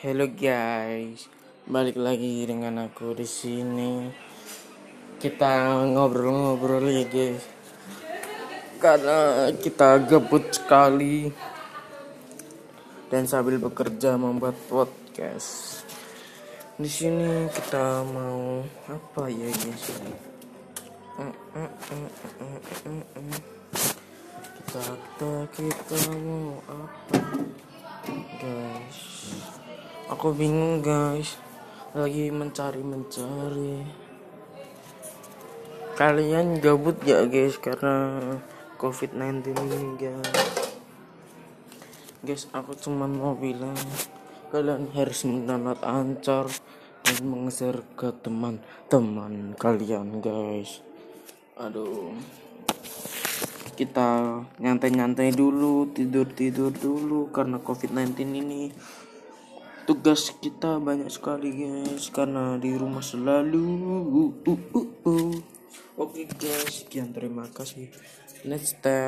Hello guys, balik lagi dengan aku di sini. Kita ngobrol-ngobrol ya guys, karena kita gabut sekali dan sambil bekerja membuat podcast. Di sini kita mau apa ya guys? Kita kita kita mau apa? Aku bingung guys, lagi mencari-mencari. Kalian gabut ya guys karena COVID-19 ini guys. Guys, aku cuma mau bilang kalian harus mendownload Anchor dan meng-share ke teman-teman kalian guys. Aduh. Kita nyantai-nyantai dulu, tidur-tidur dulu karena COVID-19 ini tugas kita banyak sekali guys karena di rumah selalu uh, uh, uh, uh. oke guys sekian. Terima kasih. Next time